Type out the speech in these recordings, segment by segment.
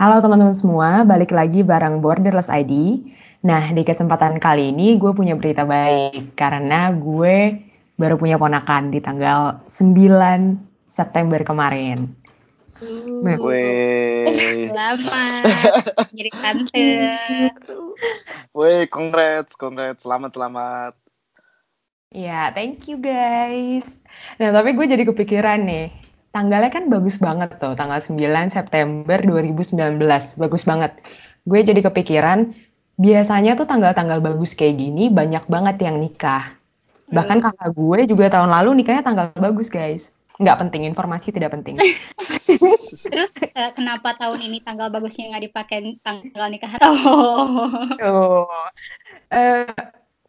Halo teman-teman semua, balik lagi bareng Borderless ID. Nah, di kesempatan kali ini gue punya berita baik karena gue baru punya ponakan di tanggal 9 September kemarin. Nah. Weh. Selamat jadi tante. Weh, congrats, congrats, selamat, selamat. Ya, thank you guys. Nah, tapi gue jadi kepikiran nih. Tanggalnya kan bagus banget tuh, tanggal 9 September 2019. Bagus banget. Gue jadi kepikiran, biasanya tuh tanggal-tanggal bagus kayak gini banyak banget yang nikah. Bahkan hmm. kakak gue juga tahun lalu nikahnya tanggal bagus, guys. Nggak penting, informasi tidak penting. Terus uh, kenapa tahun ini tanggal bagusnya nggak dipakai tanggal nikah? Oh. oh. Uh,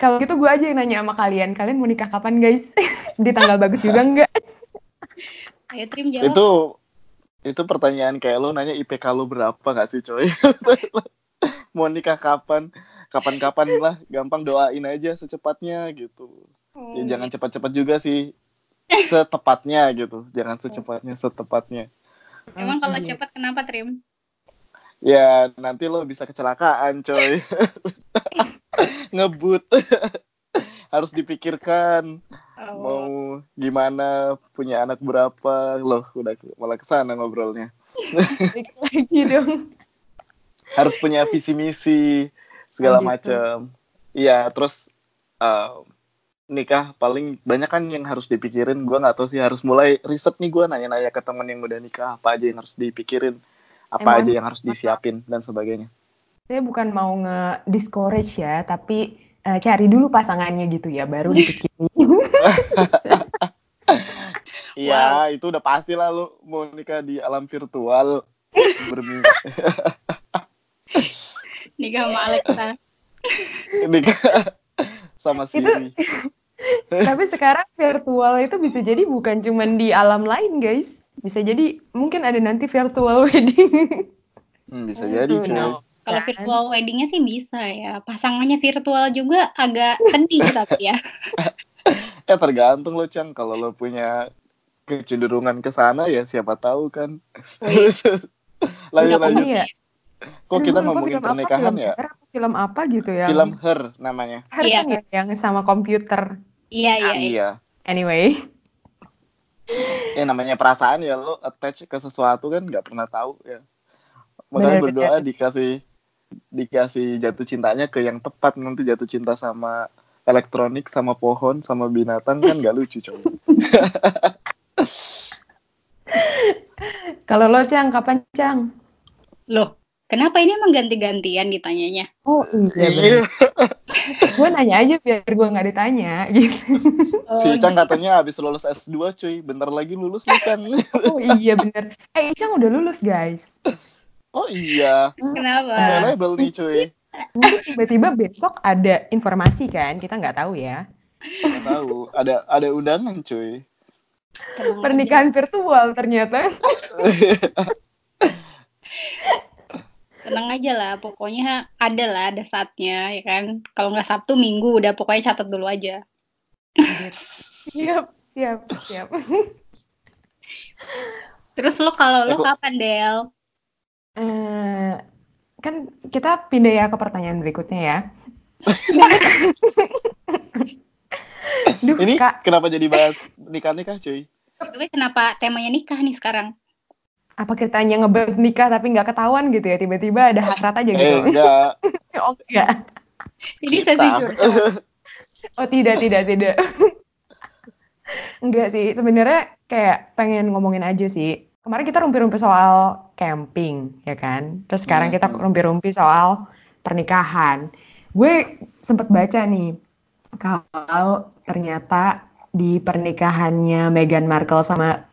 kalau gitu gue aja yang nanya sama kalian, kalian mau nikah kapan guys? Di tanggal bagus juga enggak? Ayo Trim jawab. Itu itu pertanyaan kayak lo nanya IPK lo berapa gak sih coy? mau nikah kapan? Kapan-kapan lah, gampang doain aja secepatnya gitu. Hmm. Ya jangan cepat-cepat juga sih. Setepatnya gitu. Jangan secepatnya, setepatnya. Emang kalau cepat kenapa Trim? Ya nanti lo bisa kecelakaan coy. ngebut harus dipikirkan mau gimana punya anak berapa? Loh udah malah ke sana ngobrolnya. Lagi dong. Harus punya visi misi segala oh, gitu. macam iya terus uh, nikah paling banyak kan yang harus dipikirin. Gue nggak tahu sih harus mulai riset nih gue nanya-nanya ke temen yang udah nikah apa aja yang harus dipikirin apa Emang aja yang harus disiapin dan sebagainya. Saya bukan mau nge-discourage ya, tapi uh, cari dulu pasangannya gitu ya, baru dipikirin. Iya, wow. itu udah pasti lah lu mau nikah di alam virtual. Bermimpi. nikah sama Alexa. nikah sama Siri. Itu, tapi sekarang virtual itu bisa jadi bukan cuma di alam lain, guys. Bisa jadi mungkin ada nanti virtual wedding. Hmm, bisa jadi, cuy. No. Kalau kan? virtual weddingnya sih bisa ya. Pasangannya virtual juga agak sedih tapi ya. ya tergantung lo Cang. Kalau lo punya kecenderungan ke sana ya siapa tahu kan. lanjut lanjut. Ya? Kok kita ngomongin pernikahan ya? Film apa gitu ya? Film Her namanya. Her iya. kan ya, yang sama komputer. Iya iya. Iya. Anyway. Ya namanya perasaan ya lo attach ke sesuatu kan nggak pernah tahu ya. Makanya berdoa dikasih dikasih jatuh cintanya ke yang tepat. Nanti jatuh cinta sama elektronik sama pohon sama binatang kan gak lucu coba kalau lo cang kapan cang? Lo kenapa ini emang ganti-gantian ditanyanya oh iya, iya. gue nanya aja biar gue nggak ditanya gitu. Oh, si Cang gitu. katanya habis lulus S2 cuy. Bentar lagi lulus lo Cang. Oh iya bener. Eh Cang udah lulus guys Oh iya. Kenapa? Available nih cuy. Mungkin tiba-tiba besok ada informasi kan, kita nggak tahu ya. Nggak tahu, ada ada undangan cuy. Pernikahan virtual ternyata. Tenang aja lah, pokoknya ada lah, ada saatnya ya kan. Kalau nggak Sabtu, Minggu udah pokoknya catat dulu aja. siap, siap, siap. Terus lo kalau lo kapan Del? Eh, kan kita pindah ya ke pertanyaan berikutnya ya. Duh, Ini Kak. kenapa jadi bahas nikah-nikah cuy? Tapi kenapa temanya nikah nih sekarang? Apa kita hanya ngebet nikah tapi nggak ketahuan gitu ya? Tiba-tiba ada hasrat aja gitu. Eh, enggak. oh, enggak. Ini sesi Oh, tidak, tidak, tidak. enggak sih, sebenarnya kayak pengen ngomongin aja sih kemarin kita rumpi-rumpi soal camping, ya kan? Terus sekarang kita hmm. rumpi-rumpi soal pernikahan. Gue sempet baca nih, kalau ternyata di pernikahannya Meghan Markle sama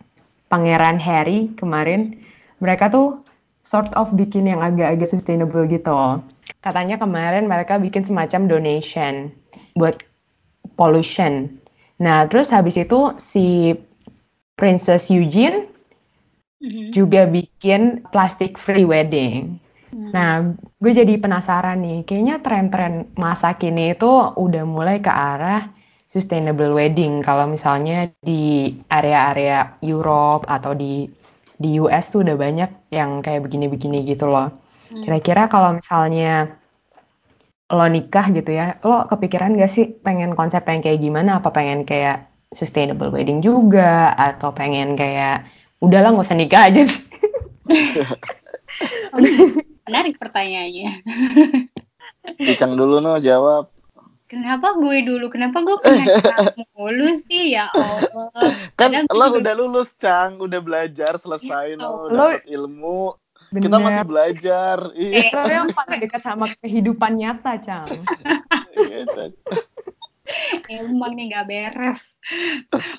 Pangeran Harry kemarin, mereka tuh sort of bikin yang agak-agak sustainable gitu. Katanya kemarin mereka bikin semacam donation buat pollution. Nah, terus habis itu si Princess Eugene hmm juga bikin plastic free wedding. Mm. Nah, gue jadi penasaran nih, kayaknya tren-tren masa kini itu udah mulai ke arah sustainable wedding. Kalau misalnya di area-area Europe atau di di US tuh udah banyak yang kayak begini-begini gitu loh. Hmm. Kira-kira kalau misalnya lo nikah gitu ya, lo kepikiran gak sih pengen konsep yang kayak gimana? Apa pengen kayak sustainable wedding juga? Atau pengen kayak, udahlah nggak usah nikah aja. Menarik pertanyaannya. Icang dulu no jawab. Kenapa gue dulu? Kenapa gue kena mulu sih? Ya Allah. Kan Kadang lo gue- udah lulus, Cang, udah belajar, selesai Ya no, Allah. dapat ilmu. Bener. Kita masih belajar. Iya, Lo yang paling dekat sama kehidupan nyata, Cang. iya, Cang. Emang nih gak beres.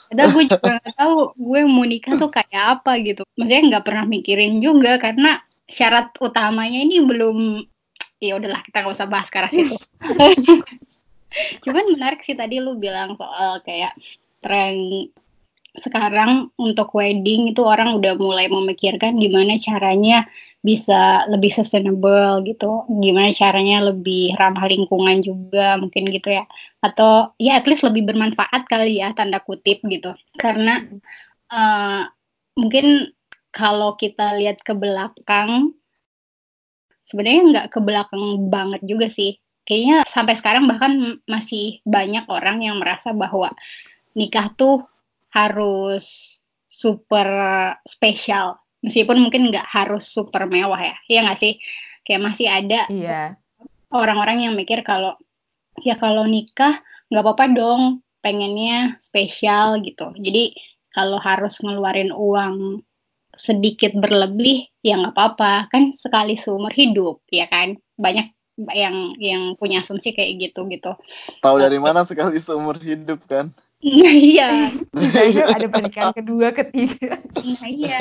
Padahal gue juga gak tahu gue mau nikah tuh kayak apa gitu. Maksudnya nggak pernah mikirin juga karena syarat utamanya ini belum ya udahlah kita gak usah bahas ke arah situ. Cuman menarik sih tadi lu bilang soal kayak tren sekarang untuk wedding itu orang udah mulai memikirkan gimana caranya bisa lebih sustainable gitu, gimana caranya lebih ramah lingkungan juga mungkin gitu ya. Atau ya at least lebih bermanfaat kali ya tanda kutip gitu. Karena eh, mungkin kalau kita lihat ke belakang sebenarnya nggak ke belakang banget juga sih. Kayaknya sampai sekarang bahkan masih banyak orang yang merasa bahwa nikah tuh harus super spesial. Meskipun mungkin nggak harus super mewah ya. Ya nggak sih? Kayak masih ada Iya. orang-orang yang mikir kalau ya kalau nikah nggak apa-apa dong pengennya spesial gitu. Jadi kalau harus ngeluarin uang sedikit berlebih ya nggak apa-apa. Kan sekali seumur hidup ya kan? Banyak yang yang punya asumsi kayak gitu gitu. Tahu dari mana sekali seumur hidup kan? Nah iya Kayaknya ada pernikahan kedua, ketiga. Nah iya.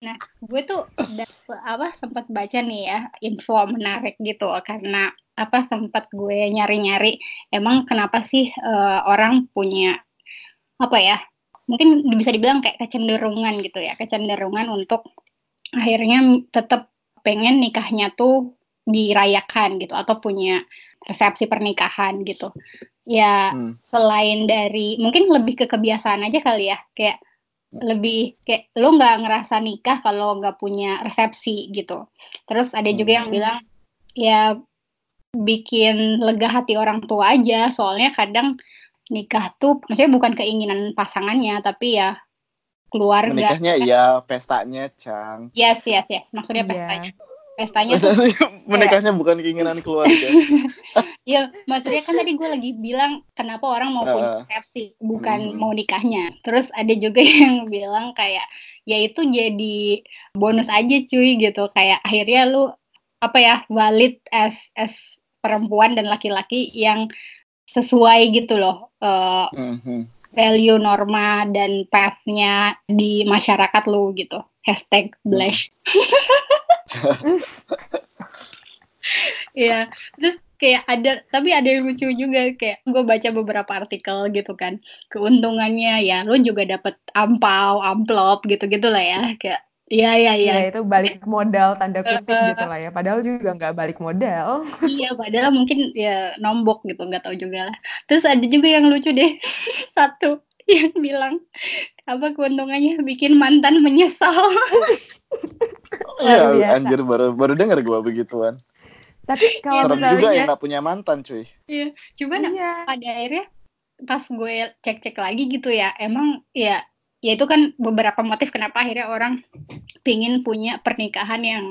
Nah, gue tuh dapet, apa sempat baca nih ya info menarik gitu karena apa sempat gue nyari-nyari emang kenapa sih eh, orang punya apa ya? Mungkin bisa dibilang kayak kecenderungan gitu ya, kecenderungan untuk akhirnya tetap pengen nikahnya tuh dirayakan gitu atau punya resepsi pernikahan gitu. Ya Hmm. selain dari mungkin lebih ke kebiasaan aja kali ya kayak lebih kayak lo nggak ngerasa nikah kalau nggak punya resepsi gitu terus ada juga yang Hmm. bilang ya bikin lega hati orang tua aja soalnya kadang nikah tuh maksudnya bukan keinginan pasangannya tapi ya keluarga Menikahnya iya, pestanya, Cang. yes yes yes maksudnya Iya. pestanya pestanya tuh Menikahnya bukan keinginan keluarga. Ya, maksudnya kan tadi gue lagi bilang kenapa orang mau punya resepsi, bukan Hmm. mau nikahnya. Terus ada juga yang bilang kayak ya itu jadi bonus aja cuy gitu. Kayak akhirnya lu apa ya valid as as perempuan dan laki-laki yang sesuai gitu loh eh, Mhm. value norma dan path-nya di masyarakat lu gitu. Hashtag blush. Iya, terus kayak ada, tapi ada yang lucu juga kayak gue baca beberapa artikel gitu kan, keuntungannya ya lo juga dapet ampau, amplop gitu-gitu lah ya, kayak iya iya iya, Iya, itu balik modal tanda kutip gitu lah ya. Padahal juga nggak balik modal. iya padahal mungkin ya nombok gitu, nggak tahu juga lah. Terus ada juga yang lucu deh, satu yang bilang apa keuntungannya bikin mantan menyesal. Iya, anjir baru baru denger gua begituan. Tapi kalau Serem juga yang nggak punya mantan, cuy. Iya, cuman iya, pada akhirnya pas gue cek-cek lagi gitu ya emang ya ya itu kan beberapa motif kenapa akhirnya orang pingin punya pernikahan yang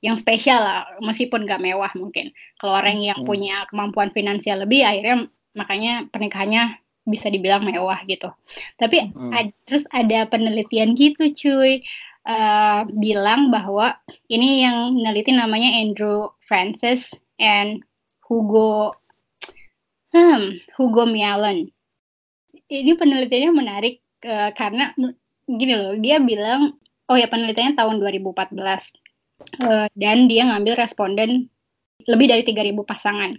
yang spesial lah meskipun gak mewah mungkin kalau orang yang Hmm. punya kemampuan finansial lebih akhirnya makanya pernikahannya bisa dibilang mewah gitu. Tapi Hmm. ad- terus ada penelitian gitu cuy. Eh, bilang bahwa ini yang meneliti namanya Andrew Francis and Hugo hmm, Hugo Mialan ini penelitiannya menarik eh, karena gini loh dia bilang oh ya penelitiannya tahun 2014 Eh, dan dia ngambil responden lebih dari 3.000 pasangan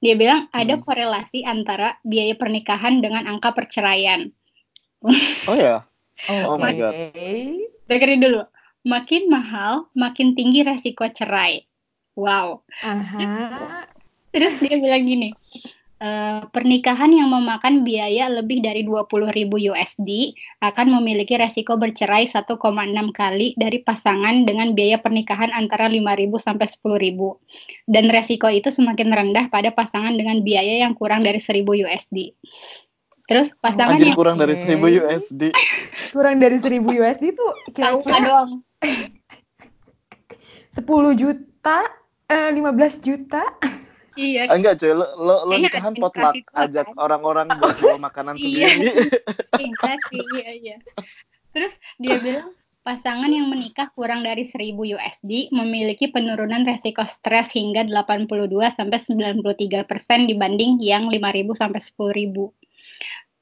dia bilang ada Hmm. korelasi antara biaya pernikahan dengan angka perceraian Oh ya. oke. Oh my God. dengerin dulu makin mahal makin tinggi resiko cerai wow Aha. terus dia bilang gini Uh, pernikahan yang memakan biaya lebih dari 20.000 USD akan memiliki resiko bercerai 1,6 kali dari pasangan dengan biaya pernikahan antara 5.000 sampai 10.000. Dan resiko itu semakin rendah pada pasangan dengan biaya yang kurang dari 1.000 USD. Terus pasangan Anjir, yang kurang dari 1000 USD. kurang dari 1000 USD tuh kira-kira doang. 10 juta, eh, 15 juta. Iya. Enggak cuy, lo, lo, lo nikahan potluck, tua, ajak kan? orang-orang buat bawa makanan Iya. sendiri. Exactly, iya, iya. Terus dia bilang pasangan yang menikah kurang dari 1000 USD memiliki penurunan resiko stres hingga 82 sampai 93 persen dibanding yang 5000 sampai 10000.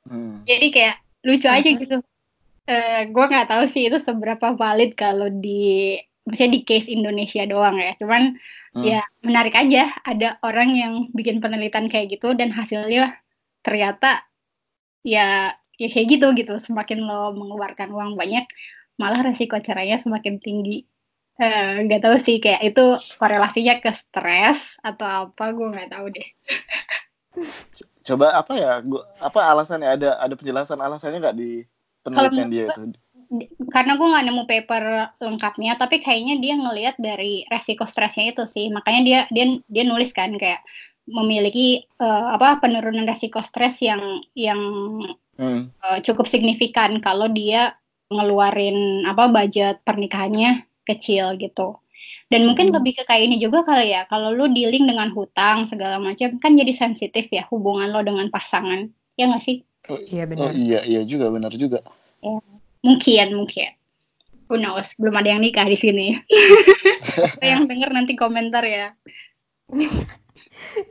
Hmm. Jadi kayak lucu aja Mhm. gitu. Eh gue nggak tahu sih itu seberapa valid kalau di maksudnya di case Indonesia doang ya. Cuman Hmm. ya menarik aja ada orang yang bikin penelitian kayak gitu dan hasilnya ternyata ya ya kayak gitu gitu. Semakin lo mengeluarkan uang banyak, malah resiko cerainya semakin tinggi. Eh, nggak tahu sih kayak itu korelasinya ke stres atau apa gue nggak tahu deh. Coba apa ya? Gua, apa alasannya? Ada ada penjelasan alasannya nggak di penelitian dia itu? Karena gue nggak nemu paper lengkapnya tapi kayaknya dia ngelihat dari resiko stresnya itu sih makanya dia dia dia nulis kan kayak memiliki eh, apa penurunan resiko stres yang yang Hmm. eh, cukup signifikan kalau dia ngeluarin apa budget pernikahannya kecil gitu dan mungkin Hmm. lebih ke kayak ini juga kali ya kalau lu dealing dengan hutang segala macam kan jadi sensitif ya hubungan lo dengan pasangan ya nggak sih Iya Oh benar. iya iya juga benar juga. Mungkin, mungkin. Who knows? Belum ada yang nikah di sini. yang denger nanti komentar ya.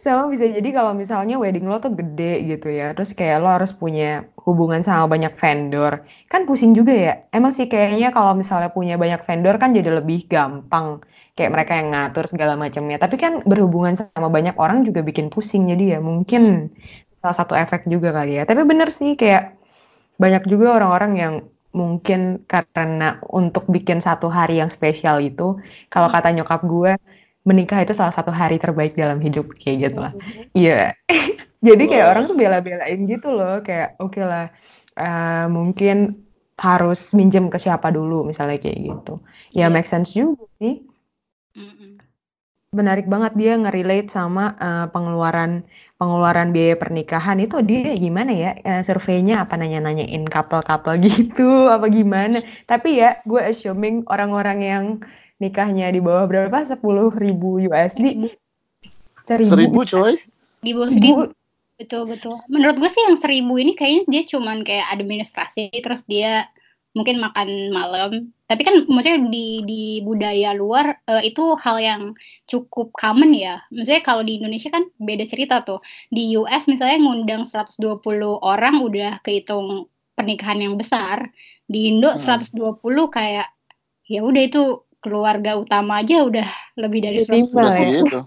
Sama bisa jadi kalau misalnya wedding lo tuh gede gitu ya, terus kayak lo harus punya hubungan sama banyak vendor, kan pusing juga ya. Emang sih kayaknya kalau misalnya punya banyak vendor kan jadi lebih gampang, kayak mereka yang ngatur segala macamnya. Tapi kan berhubungan sama banyak orang juga bikin pusing jadi ya mungkin salah satu efek juga kali ya. Tapi bener sih kayak banyak juga orang-orang yang mungkin karena untuk bikin satu hari yang spesial itu, kalau kata nyokap gue menikah itu salah satu hari terbaik dalam hidup kayak gitu lah. Iya. Jadi kayak orang tuh bela-belain gitu loh, kayak oke lah eh, mungkin harus minjem ke siapa dulu misalnya kayak gitu. Ya Iya. make sense juga sih. Menarik banget dia nge-relate sama eh, pengeluaran pengeluaran biaya pernikahan itu dia gimana ya eh, surveinya apa nanya-nanyain couple-couple gitu apa gimana. Tapi ya gue assuming orang-orang yang nikahnya di bawah berapa? 10.000 ribu USD. Seribu coy. Di bawah Ibu, seribu. Betul, betul. Menurut gue sih yang seribu ini kayaknya dia cuman kayak administrasi, terus dia mungkin makan malam. Tapi kan maksudnya di, di budaya luar eh, itu hal yang cukup common ya. Maksudnya kalau di Indonesia kan beda cerita tuh. Di US misalnya ngundang 120 orang udah kehitung pernikahan yang besar. Di Indo Hmm. 120 kayak ya udah itu keluarga utama aja udah lebih dari Udah 120. timbal Udah ya. segitu.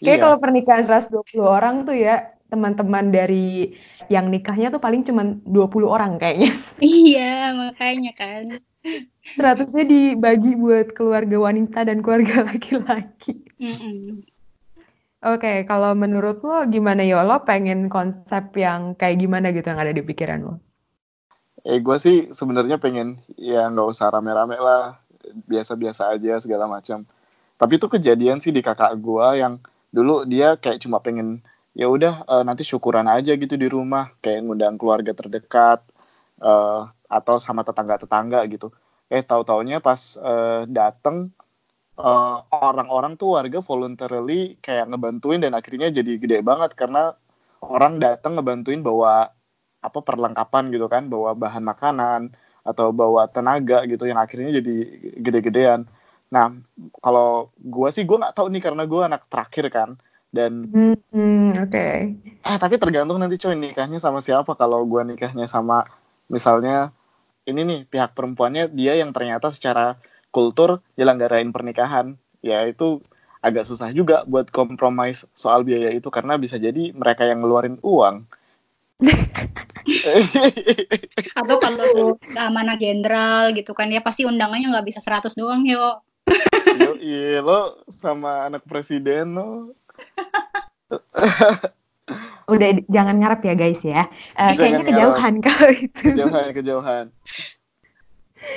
Kayak Iya. kalau pernikahan 120 orang tuh ya teman-teman dari yang nikahnya tuh paling cuma 20 orang kayaknya. Iya, makanya kan. 100-nya dibagi buat keluarga wanita dan keluarga laki-laki. Oke, kalau menurut lo gimana ya? Lo pengen konsep yang kayak gimana gitu yang ada di pikiran lo? Eh gue sih sebenarnya pengen ya nggak usah rame-rame lah, biasa-biasa aja segala macam. Tapi itu kejadian sih di kakak gue yang dulu dia kayak cuma pengen ya udah eh, nanti syukuran aja gitu di rumah, kayak ngundang keluarga terdekat eh, atau sama tetangga-tetangga gitu. Eh tahu-taunya pas eh, dateng eh, orang-orang tuh warga voluntarily kayak ngebantuin dan akhirnya jadi gede banget karena orang datang ngebantuin bawa apa perlengkapan gitu kan bawa bahan makanan atau bawa tenaga gitu yang akhirnya jadi gede-gedean nah kalau gua sih gua nggak tahu nih karena gua anak terakhir kan dan Hmm, hmm, oke. ah tapi tergantung nanti coy nikahnya sama siapa kalau gua nikahnya sama misalnya ini nih pihak perempuannya dia yang ternyata secara kultur nyelenggarain pernikahan ya itu agak susah juga buat kompromis soal biaya itu karena bisa jadi mereka yang ngeluarin uang Atau kalau keamanan jenderal gitu kan ya pasti undangannya nggak bisa 100 doang yo. Yo, iya lo sama anak presiden lo. udah jangan ngarep ya guys ya. Uh, Jangan kayaknya ngarep. kejauhan kalau itu. kejauhan kejauhan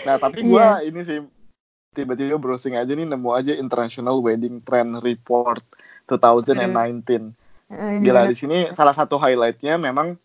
nah tapi gue ini sih tiba-tiba browsing aja nih nemu aja International Wedding Trend Report 2019 Eh, gila di sini salah satu highlightnya memang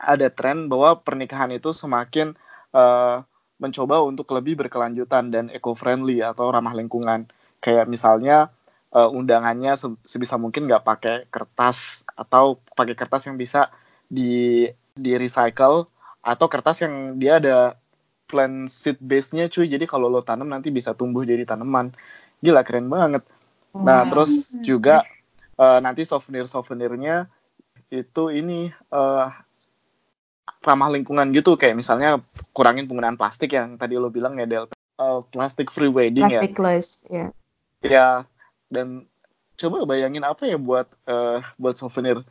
ada tren bahwa pernikahan itu semakin eh, mencoba untuk lebih berkelanjutan dan eco-friendly atau ramah lingkungan kayak misalnya eh, undangannya se- sebisa mungkin nggak pakai kertas atau pakai kertas yang bisa di di recycle atau kertas yang dia ada plant seed base-nya cuy. Jadi kalau lo tanam nanti bisa tumbuh jadi tanaman. Gila keren banget. Nah Wow. terus juga eh, nanti souvenir souvenirnya itu ini eh, ramah lingkungan gitu. Kayak misalnya kurangin penggunaan plastik yang tadi lo bilang ya Del. Eh, plastic free wedding ya. Plasticless, ya. ya dan coba bayangin apa ya buat eh, buat souvenir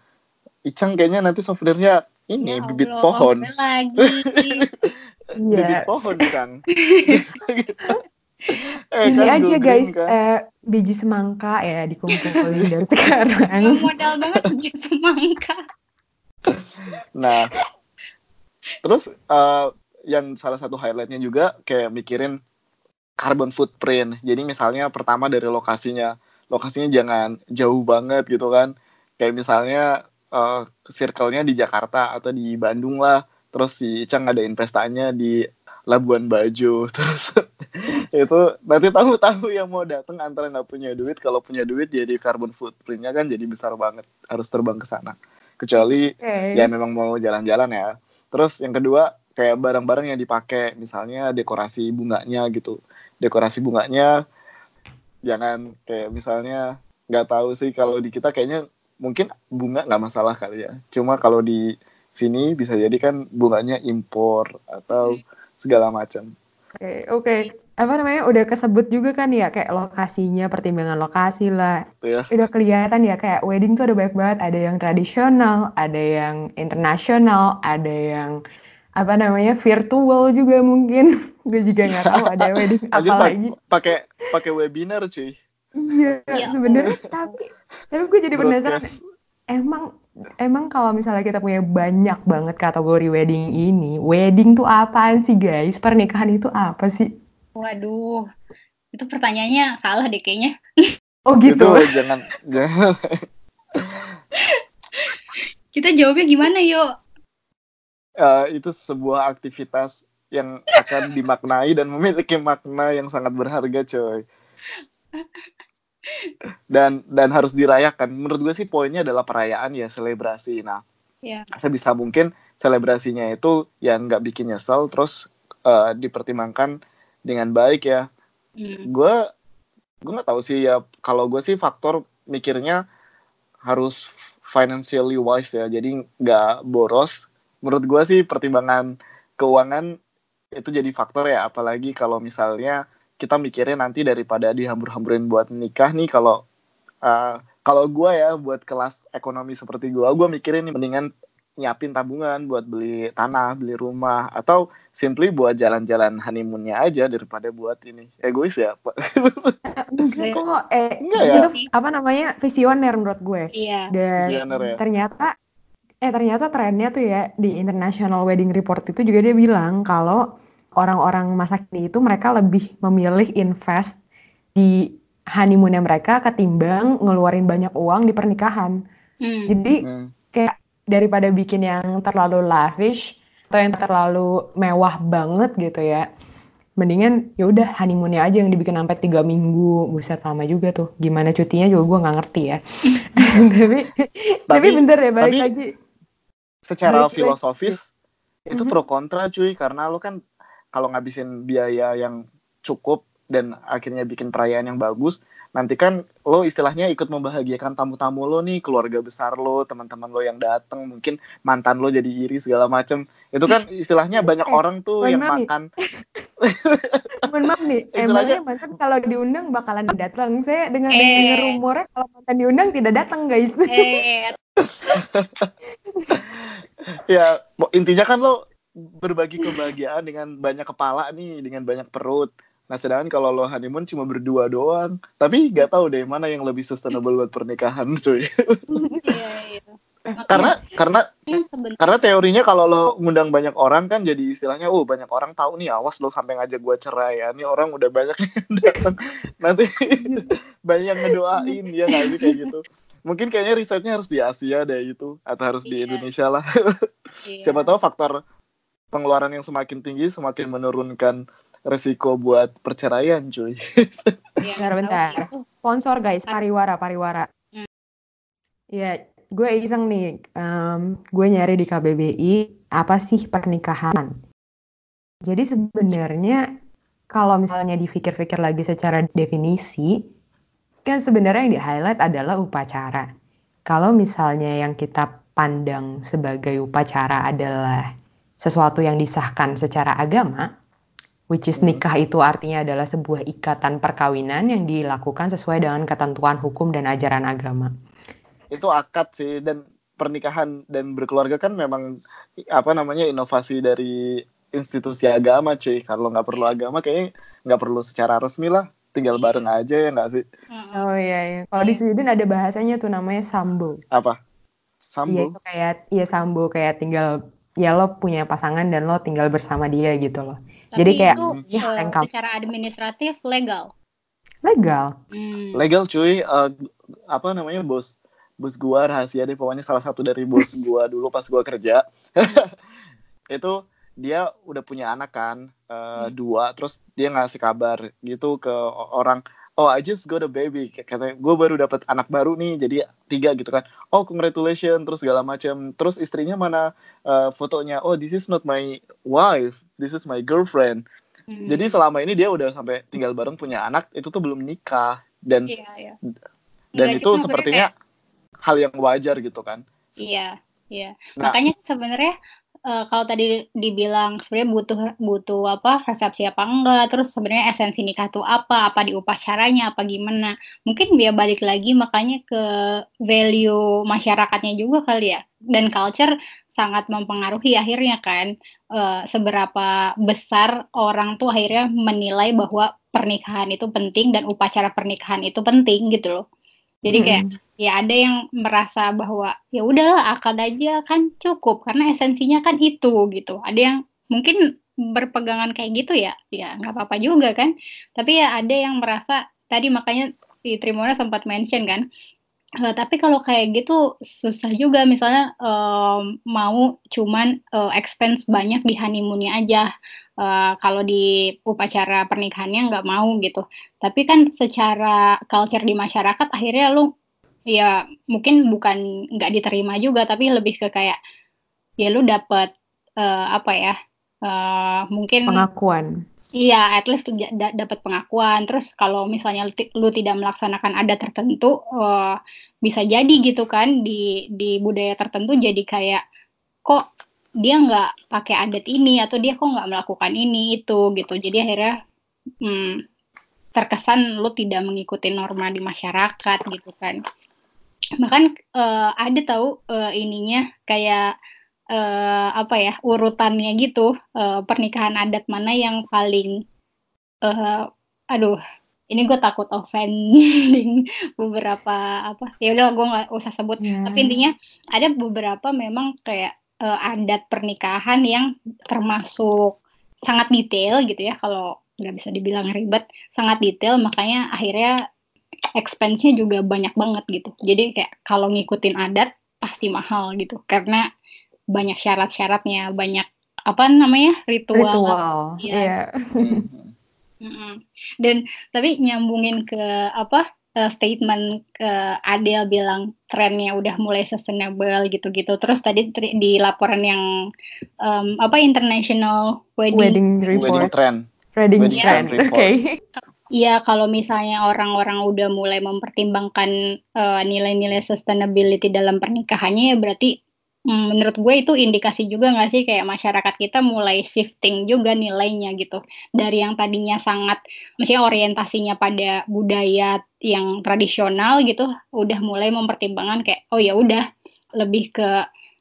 Icang kayaknya nanti souvenirnya ini Ya bibit Allah, pohon lagi. Iya. bibit pohon Cang eh, Ini kan aja guys, kan? eh, biji semangka ya dikumpulin dari sekarang. Modal banget biji semangka. Nah, terus eh, yang salah satu highlightnya juga kayak mikirin carbon footprint. Jadi misalnya pertama dari lokasinya, lokasinya jangan jauh banget gitu kan. Kayak misalnya eh, circle-nya di Jakarta atau di Bandung lah. Terus si Icang ada investasinya di Labuan Bajo. Terus itu nanti tahu-tahu yang mau datang antara nggak punya duit, kalau punya duit jadi carbon footprint-nya kan jadi besar banget. Harus terbang ke sana. Kecuali Oke. ya memang mau jalan-jalan ya. Terus yang kedua kayak barang-barang yang dipakai, misalnya dekorasi bunganya gitu. Dekorasi bunganya jangan kayak misalnya nggak tahu sih kalau di kita kayaknya mungkin bunga nggak masalah kali ya. Cuma kalau di sini bisa jadi kan bunganya impor atau segala macam. Oke, oke. Apa namanya? Udah kesebut juga kan ya kayak lokasinya, pertimbangan lokasi lah. Ya. Udah kelihatan ya kayak wedding tuh ada banyak banget. Ada yang tradisional, ada yang internasional, ada yang apa namanya virtual juga mungkin. Gue juga nggak tahu ada wedding apa lagi. pakai pakai webinar cuy. Iya, Ya sebenarnya tapi tapi gue jadi penasaran emang emang kalau misalnya kita punya banyak banget kategori wedding ini, wedding tuh apaan sih guys? Pernikahan itu apa sih? Waduh, itu pertanyaannya salah deh kayaknya. Oh gitu. Itu jangan jangan Kita jawabnya gimana yuk? Eh, itu sebuah aktivitas yang akan dimaknai dan memiliki makna yang sangat berharga coy. Dan dan harus dirayakan. Menurut gue sih poinnya adalah perayaan ya selebrasi. Nah Ya. sebisa mungkin selebrasinya itu yang nggak bikin nyesel terus eh, dipertimbangkan dengan baik ya. Hmm. gue gue nggak tahu sih ya. Kalau gue sih faktor mikirnya harus financially wise ya. Jadi nggak boros menurut gue sih pertimbangan keuangan itu jadi faktor ya apalagi kalau misalnya kita mikirnya nanti daripada dihambur-hamburin buat nikah nih kalau uh, kalau gue ya buat kelas ekonomi seperti gue gue mikirin nih mendingan nyiapin tabungan buat beli tanah beli rumah atau simply buat jalan-jalan honeymoonnya aja daripada buat ini egois ya Pak. Enggak kok, eh Enggak ya? itu apa namanya visioner menurut gue. Iya. Dan Visioner ya. ternyata eh ternyata trennya tuh ya di International Wedding Report itu juga dia bilang kalau orang-orang masa kini itu mereka lebih memilih invest di honeymoonnya mereka ketimbang ngeluarin banyak uang di pernikahan. Hmm. Jadi Hmm. kayak daripada bikin yang terlalu lavish atau yang terlalu mewah banget gitu ya. Mendingan ya udah honeymoonnya aja yang dibikin sampai tiga minggu. Buset lama juga tuh. Gimana cutinya juga gue nggak ngerti ya. tapi, tapi Tapi- bentar ya balik tapi- lagi. Secara Balik lagi. filosofis itu Mhm. pro kontra cuy karena lo kan kalau ngabisin biaya yang cukup dan akhirnya bikin perayaan yang bagus nanti kan lo istilahnya ikut membahagiakan tamu-tamu lo nih keluarga besar lo teman-teman lo yang datang mungkin mantan lo jadi iri segala macem itu kan istilahnya banyak Eh, orang tuh yang nih. makan Mohon maaf nih, Istilahnya- emangnya mantan kalau diundang bakalan datang. Saya dengar Eh. dengar rumornya kalau mantan diundang tidak datang guys. Eh, ya intinya kan lo berbagi kebahagiaan dengan banyak kepala nih dengan banyak perut nah sedangkan kalau lo honeymoon cuma berdua doang tapi nggak tahu deh mana yang lebih sustainable buat pernikahan cuy iya, iya. karena karena sebenarnya karena teorinya kalau lo ngundang banyak orang kan jadi istilahnya oh banyak orang tahu nih awas lo sampai ngajak gua cerai ya. Ini orang udah banyak yang datang. Nanti banyak yang ngedoain ya nggak kayak gitu. Mungkin kayaknya risetnya harus di Asia deh itu atau harus di Iya. Indonesia lah. iya. Siapa tahu faktor pengeluaran yang semakin tinggi semakin menurunkan resiko buat perceraian cuy. Iya, Bentar. Sponsor guys, pariwara, pariwara. Hmm. Ya, gue iseng nih, em, gue nyari di KBBI apa sih pernikahan. Jadi sebenarnya kalau misalnya dipikir-pikir lagi secara definisi, kan sebenarnya yang di-highlight adalah upacara. Kalau misalnya yang kita pandang sebagai upacara adalah sesuatu yang disahkan secara agama, which is Hmm. nikah itu artinya adalah sebuah ikatan perkawinan yang dilakukan sesuai dengan ketentuan hukum dan ajaran agama. itu akad sih dan pernikahan dan berkeluarga kan memang apa namanya inovasi dari institusi agama cuy kalau nggak perlu agama kayaknya nggak perlu secara resmi lah tinggal bareng aja ya nggak sih. Oh iya, iya. Kalau di Sweden ada bahasanya tuh namanya sambo. apa Iya sambo itu kayak iya sambo kayak tinggal ya lo punya pasangan dan lo tinggal bersama dia gitu loh. Jadi Tapi kayak itu ya, eh, lengkap. secara administratif legal. Legal. Hmm. legal cuy Eh, apa namanya bos bos gua rahasia deh pokoknya salah satu dari bos gua dulu pas gua kerja itu dia udah punya anak kan eh, Hmm. dua terus dia ngasih kabar gitu ke orang oh I just got a baby Kayak katanya gue baru dapat anak baru nih jadi tiga gitu kan oh congratulations terus segala macam terus istrinya mana eh, fotonya oh this is not my wife this is my girlfriend Hmm. jadi selama ini dia udah sampai tinggal bareng punya anak itu tuh belum nikah dan iya, iya. dan Enggak, itu cuma sepertinya hal yang wajar gitu kan Iya, iya. Nah. Makanya sebenarnya eh, kalau tadi dibilang sebenarnya butuh butuh apa resepsi apa enggak, terus sebenarnya esensi nikah itu apa, apa di upacaranya, apa gimana. Mungkin dia balik lagi makanya ke value masyarakatnya juga kali ya. Dan culture sangat mempengaruhi akhirnya kan eh, seberapa besar orang tuh akhirnya menilai bahwa pernikahan itu penting dan upacara pernikahan itu penting gitu loh. Jadi kayak Mm-mm. ya ada yang merasa bahwa ya udahlah akad aja kan cukup. Karena esensinya kan itu gitu. Ada yang mungkin berpegangan kayak gitu ya ya nggak apa-apa juga kan. Tapi ya ada yang merasa tadi makanya si Trimona sempat mention kan Eh, tapi kalau kayak gitu susah juga. Misalnya em, mau cuman eh, expense banyak di honeymoonnya aja Eh, kalau di upacara pernikahannya nggak mau gitu tapi kan secara culture di masyarakat akhirnya lu ya mungkin bukan nggak diterima juga tapi lebih ke kayak ya lu dapat eh, apa ya eh, mungkin Pengakuan. Iya, at least da- da- dapat pengakuan. Terus kalau misalnya lu, ti- lu tidak melaksanakan adat tertentu, eh, bisa jadi gitu kan di di budaya tertentu jadi kayak kok dia nggak pakai adat ini atau dia kok nggak melakukan ini itu gitu. Jadi akhirnya hmm, terkesan lu tidak mengikuti norma di masyarakat gitu kan. Bahkan eh, ada tahu eh, ininya kayak eh, apa ya urutannya gitu eh, pernikahan adat mana yang paling eh, aduh ini gue takut offending beberapa apa ya udah gue nggak usah sebut Ya. tapi intinya ada beberapa memang kayak eh, adat pernikahan yang termasuk sangat detail gitu ya kalau nggak bisa dibilang ribet sangat detail makanya akhirnya expense-nya juga banyak banget gitu jadi kayak kalau ngikutin adat pasti mahal gitu karena banyak syarat-syaratnya banyak apa namanya ritual, Ritual. Iya. Iya. Mm-mm. dan tapi nyambungin ke apa eh, statement ke Adele bilang trennya udah mulai sustainable gitu-gitu terus tadi tri- di laporan yang em, apa international wedding Wedding wedding report. trend Wedding Wedding trend. trend Oke. report. Iya, kalau misalnya orang-orang udah mulai mempertimbangkan eh, nilai-nilai sustainability dalam pernikahannya, ya berarti menurut gue itu indikasi juga nggak sih kayak masyarakat kita mulai shifting juga nilainya gitu. Dari yang tadinya sangat, maksudnya orientasinya pada budaya yang tradisional gitu, udah mulai mempertimbangkan kayak, oh ya udah lebih ke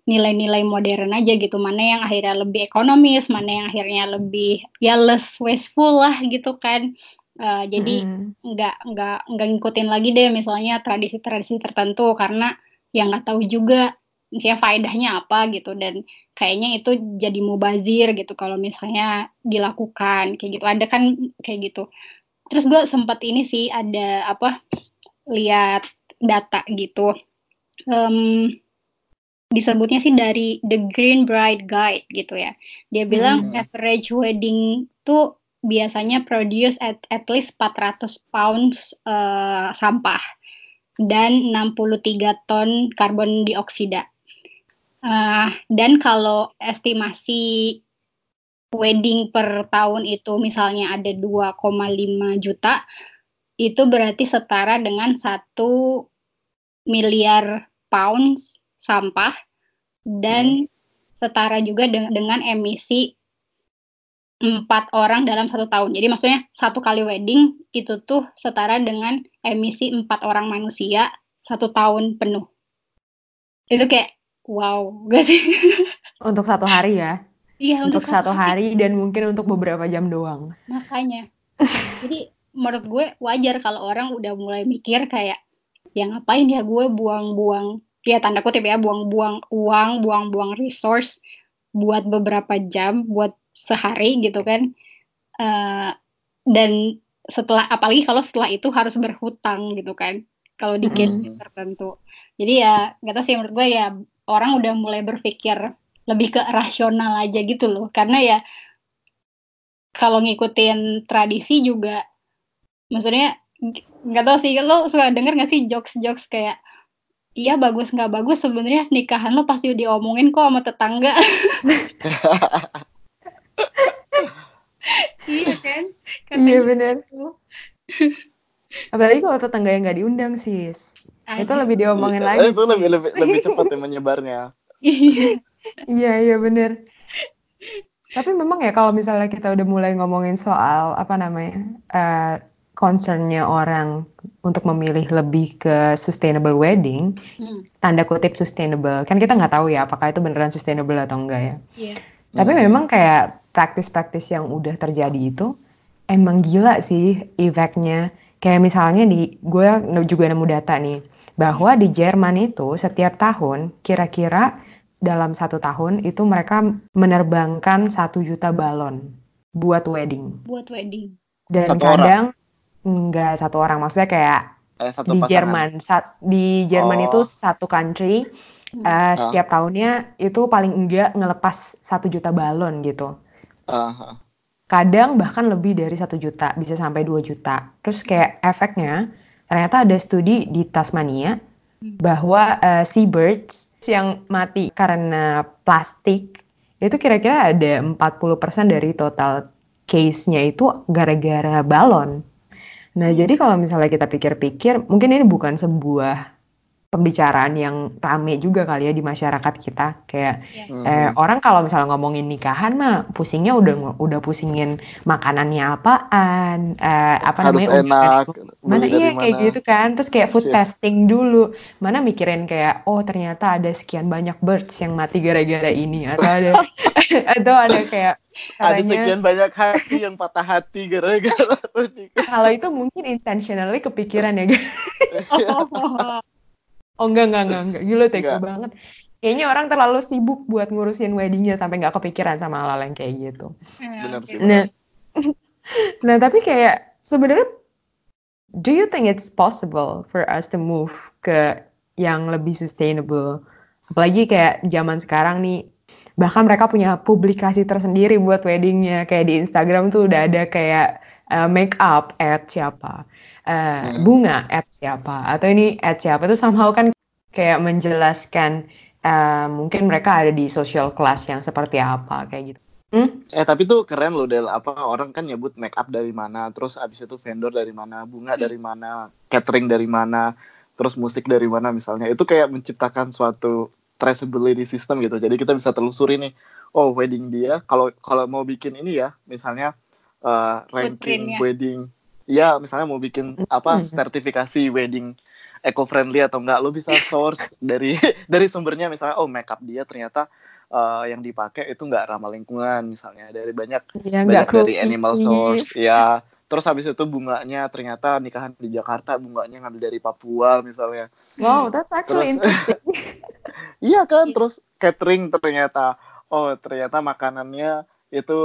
nilai-nilai modern aja gitu mana yang akhirnya lebih ekonomis mana yang akhirnya lebih ya less wasteful lah gitu kan Eh, jadi Mm. nggak nggak nggak ngikutin lagi deh misalnya tradisi-tradisi tertentu karena ya nggak tahu juga misalnya faedahnya apa gitu. Dan kayaknya itu jadi mubazir gitu kalau misalnya dilakukan kayak gitu. Ada kan kayak gitu. Terus gue sempat ini sih ada apa lihat data gitu. Um, disebutnya sih dari The Green Bride Guide gitu ya. Dia bilang hmm. average wedding tuh biasanya produce at, at least 400 pounds uh, sampah dan 63 ton karbon dioksida Uh, dan kalau estimasi wedding per tahun itu misalnya ada 2,5 juta, itu berarti setara dengan satu miliar pounds sampah dan hmm. setara juga dengan, dengan emisi empat orang dalam satu tahun. Jadi maksudnya satu kali wedding itu tuh setara dengan emisi empat orang manusia satu tahun penuh. Itu kayak Wow, gak sih? Untuk satu hari ya? Iya, untuk, untuk satu hari. hari dan mungkin untuk beberapa jam doang. Makanya. Jadi menurut gue wajar kalau orang udah mulai mikir kayak ya ngapain ya gue buang-buang ya tanda kutip ya buang-buang uang, buang-buang resource buat beberapa jam, buat sehari gitu kan. Uh, dan setelah apalagi kalau setelah itu harus berhutang gitu kan. Kalau di case hmm. tertentu. Jadi ya nggak tahu sih menurut gue ya orang udah mulai berpikir lebih ke rasional aja gitu loh. Karena ya kalau ngikutin tradisi juga maksudnya nggak tahu sih lo suka denger nggak sih jokes jokes kayak iya bagus nggak bagus sebenarnya nikahan lo pasti diomongin kok sama tetangga. Iya kan? Iya benar gitu. apalagi kalau tetangga yang nggak diundang sis itu lebih diomongin lagi. Itu lebih lebih lebih cepat ya menyebarnya. iya iya bener. Tapi memang ya kalau misalnya kita udah mulai ngomongin soal apa namanya uh, concernnya orang untuk memilih lebih ke sustainable wedding, hmm. tanda kutip sustainable, kan kita nggak tahu ya apakah itu beneran sustainable atau enggak ya. Yeah. Tapi hmm. memang kayak praktis-praktis yang udah terjadi itu emang gila sih efeknya. Kayak misalnya di gue juga nemu data nih bahwa di Jerman itu setiap tahun kira-kira dalam satu tahun itu mereka menerbangkan satu juta balon buat wedding. Buat wedding. Dan satu kadang enggak satu orang maksudnya kayak eh, satu di pasangan. Jerman sat, di Jerman oh. itu satu country hmm. uh, setiap uh. tahunnya itu paling enggak ngelepas satu juta balon gitu. Uh. Kadang bahkan lebih dari satu juta bisa sampai dua juta. Terus kayak efeknya ternyata ada studi di Tasmania bahwa uh, seabirds yang mati karena plastik itu kira-kira ada 40% dari total case-nya itu gara-gara balon. Nah, jadi kalau misalnya kita pikir-pikir, mungkin ini bukan sebuah pembicaraan yang rame juga kali ya di masyarakat kita kayak yeah. eh, orang kalau misalnya ngomongin nikahan mah pusingnya udah udah pusingin makanannya apaan eh, apa harus namanya enak mana iya mana. kayak gitu kan terus kayak food yes. testing dulu mana mikirin kayak oh ternyata ada sekian banyak birds yang mati gara-gara ini atau ada atau ada kayak ada sekian banyak hati yang patah hati gara-gara kalau itu mungkin intentionally kepikiran ya guys oh. Oh enggak, enggak, enggak, enggak. Gila tega banget. Kayaknya orang terlalu sibuk buat ngurusin weddingnya sampai nggak kepikiran sama hal-hal yang kayak gitu. Ya, benar sih. Nah, nah tapi kayak sebenarnya do you think it's possible for us to move ke yang lebih sustainable? Apalagi kayak zaman sekarang nih, bahkan mereka punya publikasi tersendiri buat weddingnya. Kayak di Instagram tuh udah ada kayak uh, make up at siapa? Uh, bunga at siapa? Atau ini at siapa? Itu somehow kan kayak menjelaskan uh, mungkin mereka ada di social class yang seperti apa kayak gitu. Hmm? Eh tapi tuh keren loh Del. Apa orang kan nyebut make up dari mana terus abis itu vendor dari mana bunga hmm. dari mana catering dari mana terus musik dari mana misalnya. Itu kayak menciptakan suatu traceability system gitu. Jadi kita bisa telusuri nih oh wedding dia kalau kalau mau bikin ini ya misalnya uh, ranking wedding. Iya, misalnya mau bikin apa sertifikasi wedding eco friendly atau enggak, lo bisa source dari dari sumbernya. Misalnya oh makeup dia ternyata uh, yang dipakai itu enggak ramah lingkungan misalnya. Dari banyak ya, banyak dari animal source ya terus habis itu bunganya ternyata nikahan di Jakarta bunganya ngambil dari Papua misalnya. Wow that's actually terus, interesting. Iya kan terus catering ternyata oh ternyata makanannya itu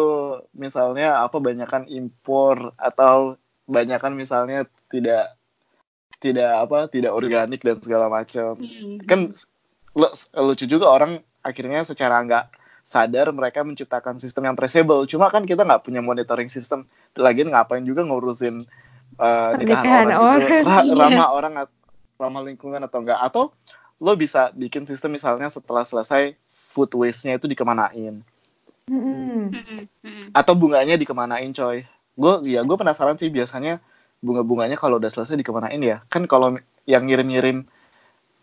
misalnya apa banyakkan impor atau banyakkan misalnya tidak tidak apa tidak organik dan segala macam. Hmm. kan lu- lucu juga orang akhirnya secara nggak sadar mereka menciptakan sistem yang traceable. Cuma kan kita nggak punya monitoring system. Lagi ngapain juga ngurusin uh, nikahan orang, orang. itu Ra- Iya. ramah orang ramah lingkungan atau enggak atau lo bisa bikin sistem misalnya setelah selesai food waste-nya itu dikemanain Mm-mm. atau bunganya dikemanain coy gue ya gue penasaran sih biasanya bunga-bunganya kalau udah selesai dikemanain ya kan kalau yang ngirim-ngirim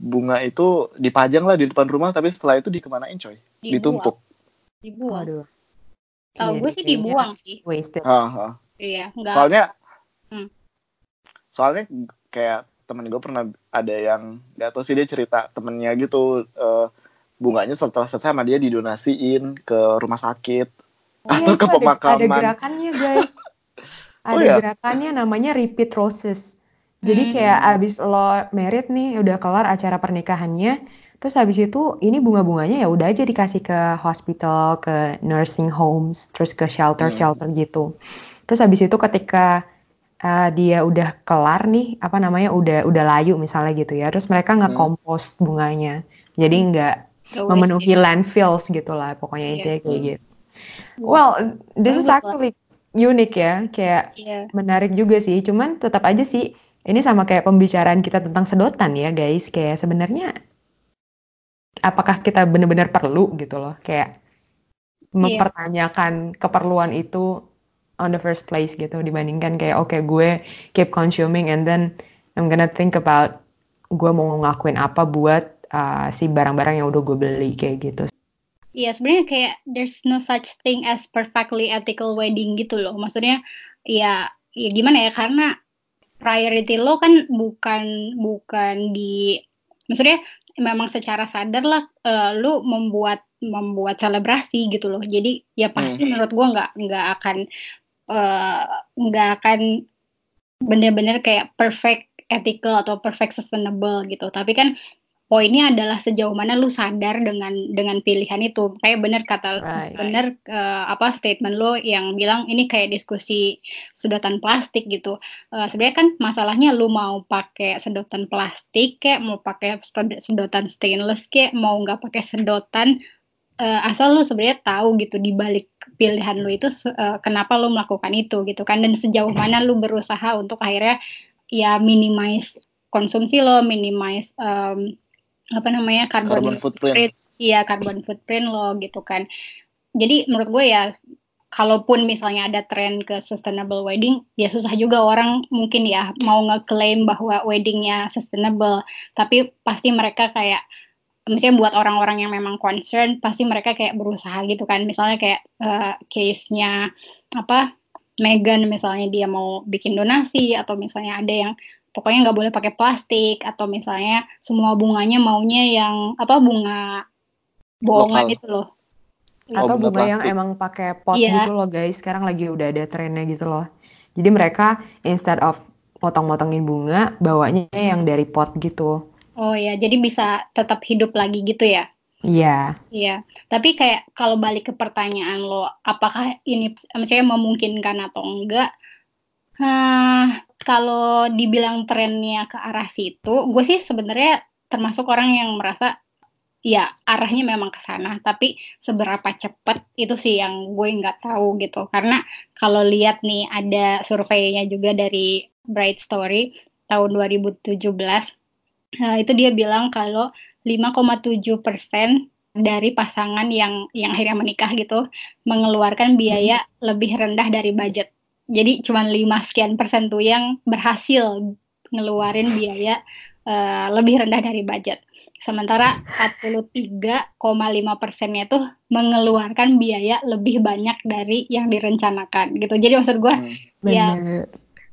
bunga itu dipajang lah di depan rumah tapi setelah itu dikemanain coy Dibuang. ditumpuk Dibuang. Waduh. Tahu Iya, gue sih kayaknya dibuang sih. Wasted. Ah, ah. Iya, enggak. soalnya Hmm. soalnya kayak temen gue pernah ada yang gak tau sih dia cerita temennya gitu eh, bunganya setelah selesai sama dia didonasiin ke rumah sakit Oh iya, Atau itu ke ada- pemakaman. Ada, gerakannya guys. Oh ada iya? gerakannya namanya repeat roses. Jadi Hmm. kayak abis lo merit nih udah kelar acara pernikahannya, terus habis itu ini bunga-bunganya ya udah aja dikasih ke hospital, ke nursing homes, terus ke shelter-shelter gitu. Terus habis itu ketika uh, dia udah kelar nih, apa namanya udah udah layu misalnya gitu ya, terus mereka nge-compost bunganya. Jadi nggak Memenuhi landfills gitu lah pokoknya Iya. intinya kayak Hmm. gitu. Well, this is actually unique ya, kayak Iya. menarik juga sih. Cuman tetap aja sih, ini sama kayak pembicaraan kita tentang sedotan ya guys. Kayak sebenarnya apakah kita benar-benar perlu gitu loh, kayak mempertanyakan keperluan itu on the first place gitu dibandingkan kayak oke gue keep consuming and then I'm gonna think about gue mau ngelakuin apa buat uh, si barang-barang yang udah gue beli kayak gitu. Iya, sebenarnya kayak there's no such thing as perfectly ethical wedding gitu loh. Maksudnya ya ya gimana ya karena priority lo kan bukan bukan di maksudnya memang secara sadar lah eh, lu membuat membuat selebrasi gitu loh. Jadi ya pasti menurut gua nggak nggak akan eh, nggak akan bener-bener kayak perfect ethical atau perfect sustainable gitu. Tapi kan poinnya adalah sejauh mana lu sadar dengan dengan pilihan itu. Kayak bener kata Right. bener eh, apa statement lo yang bilang ini kayak diskusi sedotan plastik gitu. Eh, sebenarnya kan masalahnya lu mau pakai sedotan plastik kayak mau pakai sed- sedotan stainless kayak mau nggak pakai sedotan eh, asal lu sebenarnya tahu gitu di balik pilihan lu itu eh, kenapa lu melakukan itu gitu kan dan sejauh mana lu berusaha untuk akhirnya ya minimize konsumsi lo, minimize em, apa namanya carbon, carbon footprint iya carbon footprint lo gitu kan. Jadi menurut gue ya kalaupun misalnya ada tren ke sustainable wedding, ya susah juga orang mungkin ya mau ngeklaim bahwa weddingnya sustainable, tapi pasti mereka kayak misalnya buat orang-orang yang memang concern, pasti mereka kayak berusaha gitu kan. Misalnya kayak eh, case-nya apa Megan misalnya dia mau bikin donasi atau misalnya ada yang pokoknya nggak boleh pakai plastik atau misalnya semua bunganya maunya yang apa bunga bohongan Lokal. gitu loh. Oh, Atau bunga bunga yang emang pakai pot Iya. gitu loh guys. Sekarang lagi udah ada trennya gitu loh. Jadi mereka instead of potong-potongin bunga, bawanya yang dari pot gitu. Oh ya, jadi bisa tetap hidup lagi gitu ya. Iya. Iya, tapi kayak kalau balik ke pertanyaan lo, apakah ini maksudnya memungkinkan atau enggak? Hah, kalau dibilang trennya ke arah situ, gue sih sebenarnya termasuk orang yang merasa ya arahnya memang ke sana, tapi seberapa cepat itu sih yang gue nggak tahu gitu. Karena kalau lihat nih ada surveinya juga dari Bright Story tahun 2017, nah, itu dia bilang kalau 5,7 persen dari pasangan yang yang akhirnya menikah gitu mengeluarkan biaya lebih rendah dari budget. Jadi cuma 5 sekian persen tuh yang berhasil ngeluarin biaya eh, lebih rendah dari budget. Sementara 43,5 persennya tuh mengeluarkan biaya lebih banyak dari yang direncanakan gitu. Jadi maksud gue Hmm. Ya.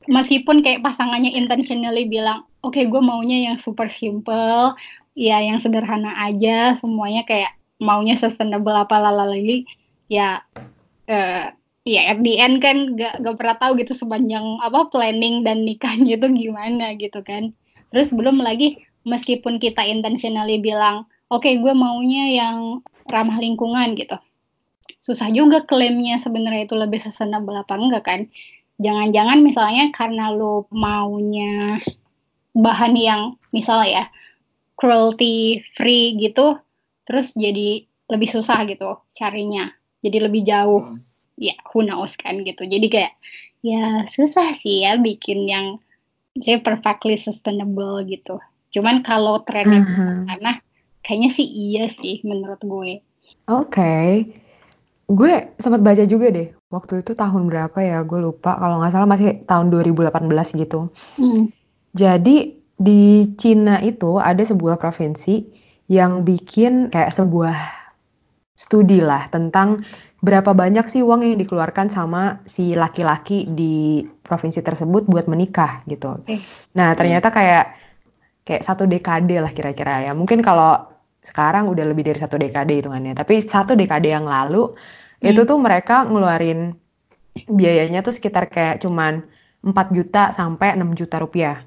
Meskipun kayak pasangannya intentionally bilang, oke gue maunya yang super simple, ya yang sederhana aja, semuanya kayak maunya sustainable apa lalalali, ya eh, ya at the end kan gak, gak pernah tahu gitu sepanjang apa planning dan nikahnya itu gimana gitu kan. Terus belum lagi meskipun kita intentionally bilang, oke okay, gue maunya yang ramah lingkungan gitu susah juga klaimnya sebenarnya itu lebih sustainable apa enggak kan jangan-jangan misalnya karena lo maunya bahan yang misalnya ya cruelty free gitu terus jadi lebih susah gitu carinya jadi lebih jauh hmm. Ya who knows kan gitu. Jadi kayak ya susah sih ya bikin yang saya perfectly sustainable gitu. Cuman kalau trennya uh -huh. karena kayaknya sih iya sih menurut gue. Oke. Okay gue sempat baca juga deh waktu itu tahun berapa ya gue lupa. Kalau nggak salah masih tahun 2018 gitu. Hmm. jadi di Cina itu ada sebuah provinsi yang bikin kayak sebuah studi lah tentang berapa banyak sih uang yang dikeluarkan sama si laki-laki di provinsi tersebut buat menikah gitu. Okay. Nah ternyata kayak kayak satu dekade lah kira-kira ya. Mungkin kalau sekarang udah lebih dari satu dekade hitungannya. Tapi satu dekade yang lalu hmm. itu tuh mereka ngeluarin biayanya tuh sekitar kayak cuman 4 juta sampai 6 juta rupiah.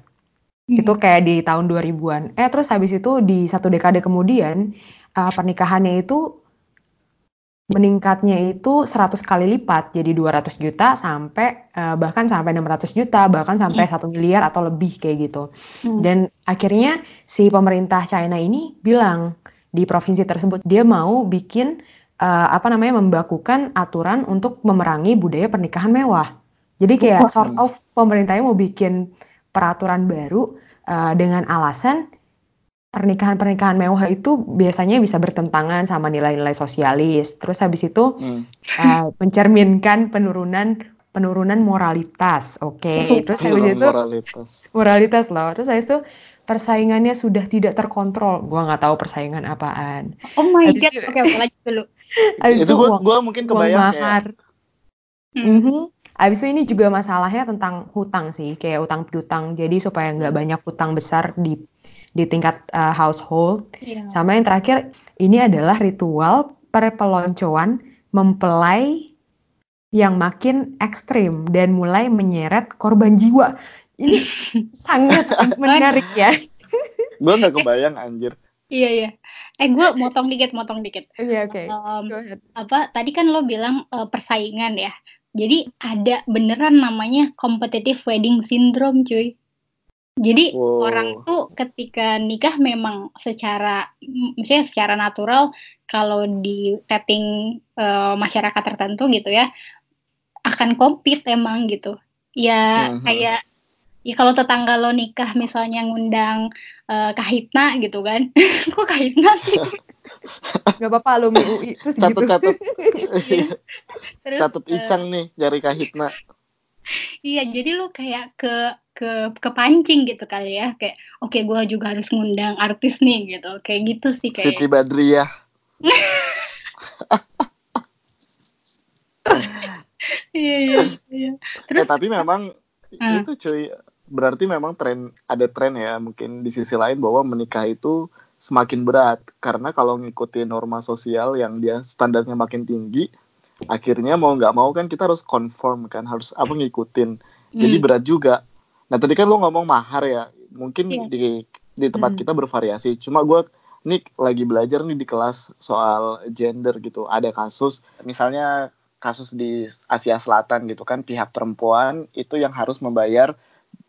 Hmm. Itu kayak di tahun 2000-an. Eh terus habis itu di satu dekade kemudian uh, pernikahannya itu meningkatnya itu 100 kali lipat jadi 200 juta sampai uh, bahkan sampai 600 juta bahkan sampai hmm. satu miliar atau lebih kayak gitu. Hmm. Dan akhirnya si pemerintah China ini bilang di provinsi tersebut dia mau bikin uh, apa namanya membakukan aturan untuk memerangi budaya pernikahan mewah. Jadi kayak sort of pemerintahnya mau bikin peraturan baru uh, dengan alasan pernikahan-pernikahan mewah itu biasanya bisa bertentangan sama nilai-nilai sosialis. Terus habis itu hmm. uh, mencerminkan penurunan penurunan moralitas. Oke. Okay. Terus habis itu moralitas. Moralitas loh. Terus habis itu persaingannya sudah tidak terkontrol. Gua nggak tahu persaingan apaan. Oh my Habis god. Oke, okay, lanjut dulu. Itu gua, gua mungkin kebayang mahar. Hmm. Mm -hmm. Abis itu ini juga masalahnya tentang hutang sih, kayak utang piutang. Jadi supaya nggak banyak hutang besar di di tingkat uh, household. Yeah. Sama yang terakhir, ini adalah ritual perpeloncoan mempelai yang makin ekstrim dan mulai menyeret korban jiwa ini sangat menarik ya. gue nggak kebayang anjir. Iya iya. Eh gue motong dikit, motong dikit. Iya oke. Okay. Um, apa tadi kan lo bilang uh, persaingan ya. Jadi ada beneran namanya competitive wedding syndrome, cuy. Jadi wow. orang tuh ketika nikah memang secara misalnya secara natural kalau di setting uh, masyarakat tertentu gitu ya akan compete emang gitu. Ya uh -huh. kayak ya kalau tetangga lo nikah misalnya ngundang uh, Kahitna gitu kan kok Kahitna sih Gak apa-apa alumni UI terus catet gitu. catet uh, Icang nih dari Kahitna iya jadi lo kayak ke ke kepancing gitu kali ya kayak oke okay, gue juga harus ngundang artis nih gitu. Kayak gitu sih kayak. Siti Badriah. Iya iya iya. Terus eh, tapi memang uh. itu cuy berarti memang tren ada tren ya mungkin di sisi lain bahwa menikah itu semakin berat. Karena kalau ngikutin norma sosial yang dia standarnya makin tinggi akhirnya mau nggak mau kan kita harus conform kan harus apa ngikutin jadi hmm. berat juga nah tadi kan lo ngomong mahar ya mungkin yeah. di di tempat hmm. kita bervariasi cuma gue nih lagi belajar nih di kelas soal gender gitu ada kasus misalnya kasus di Asia Selatan gitu kan pihak perempuan itu yang harus membayar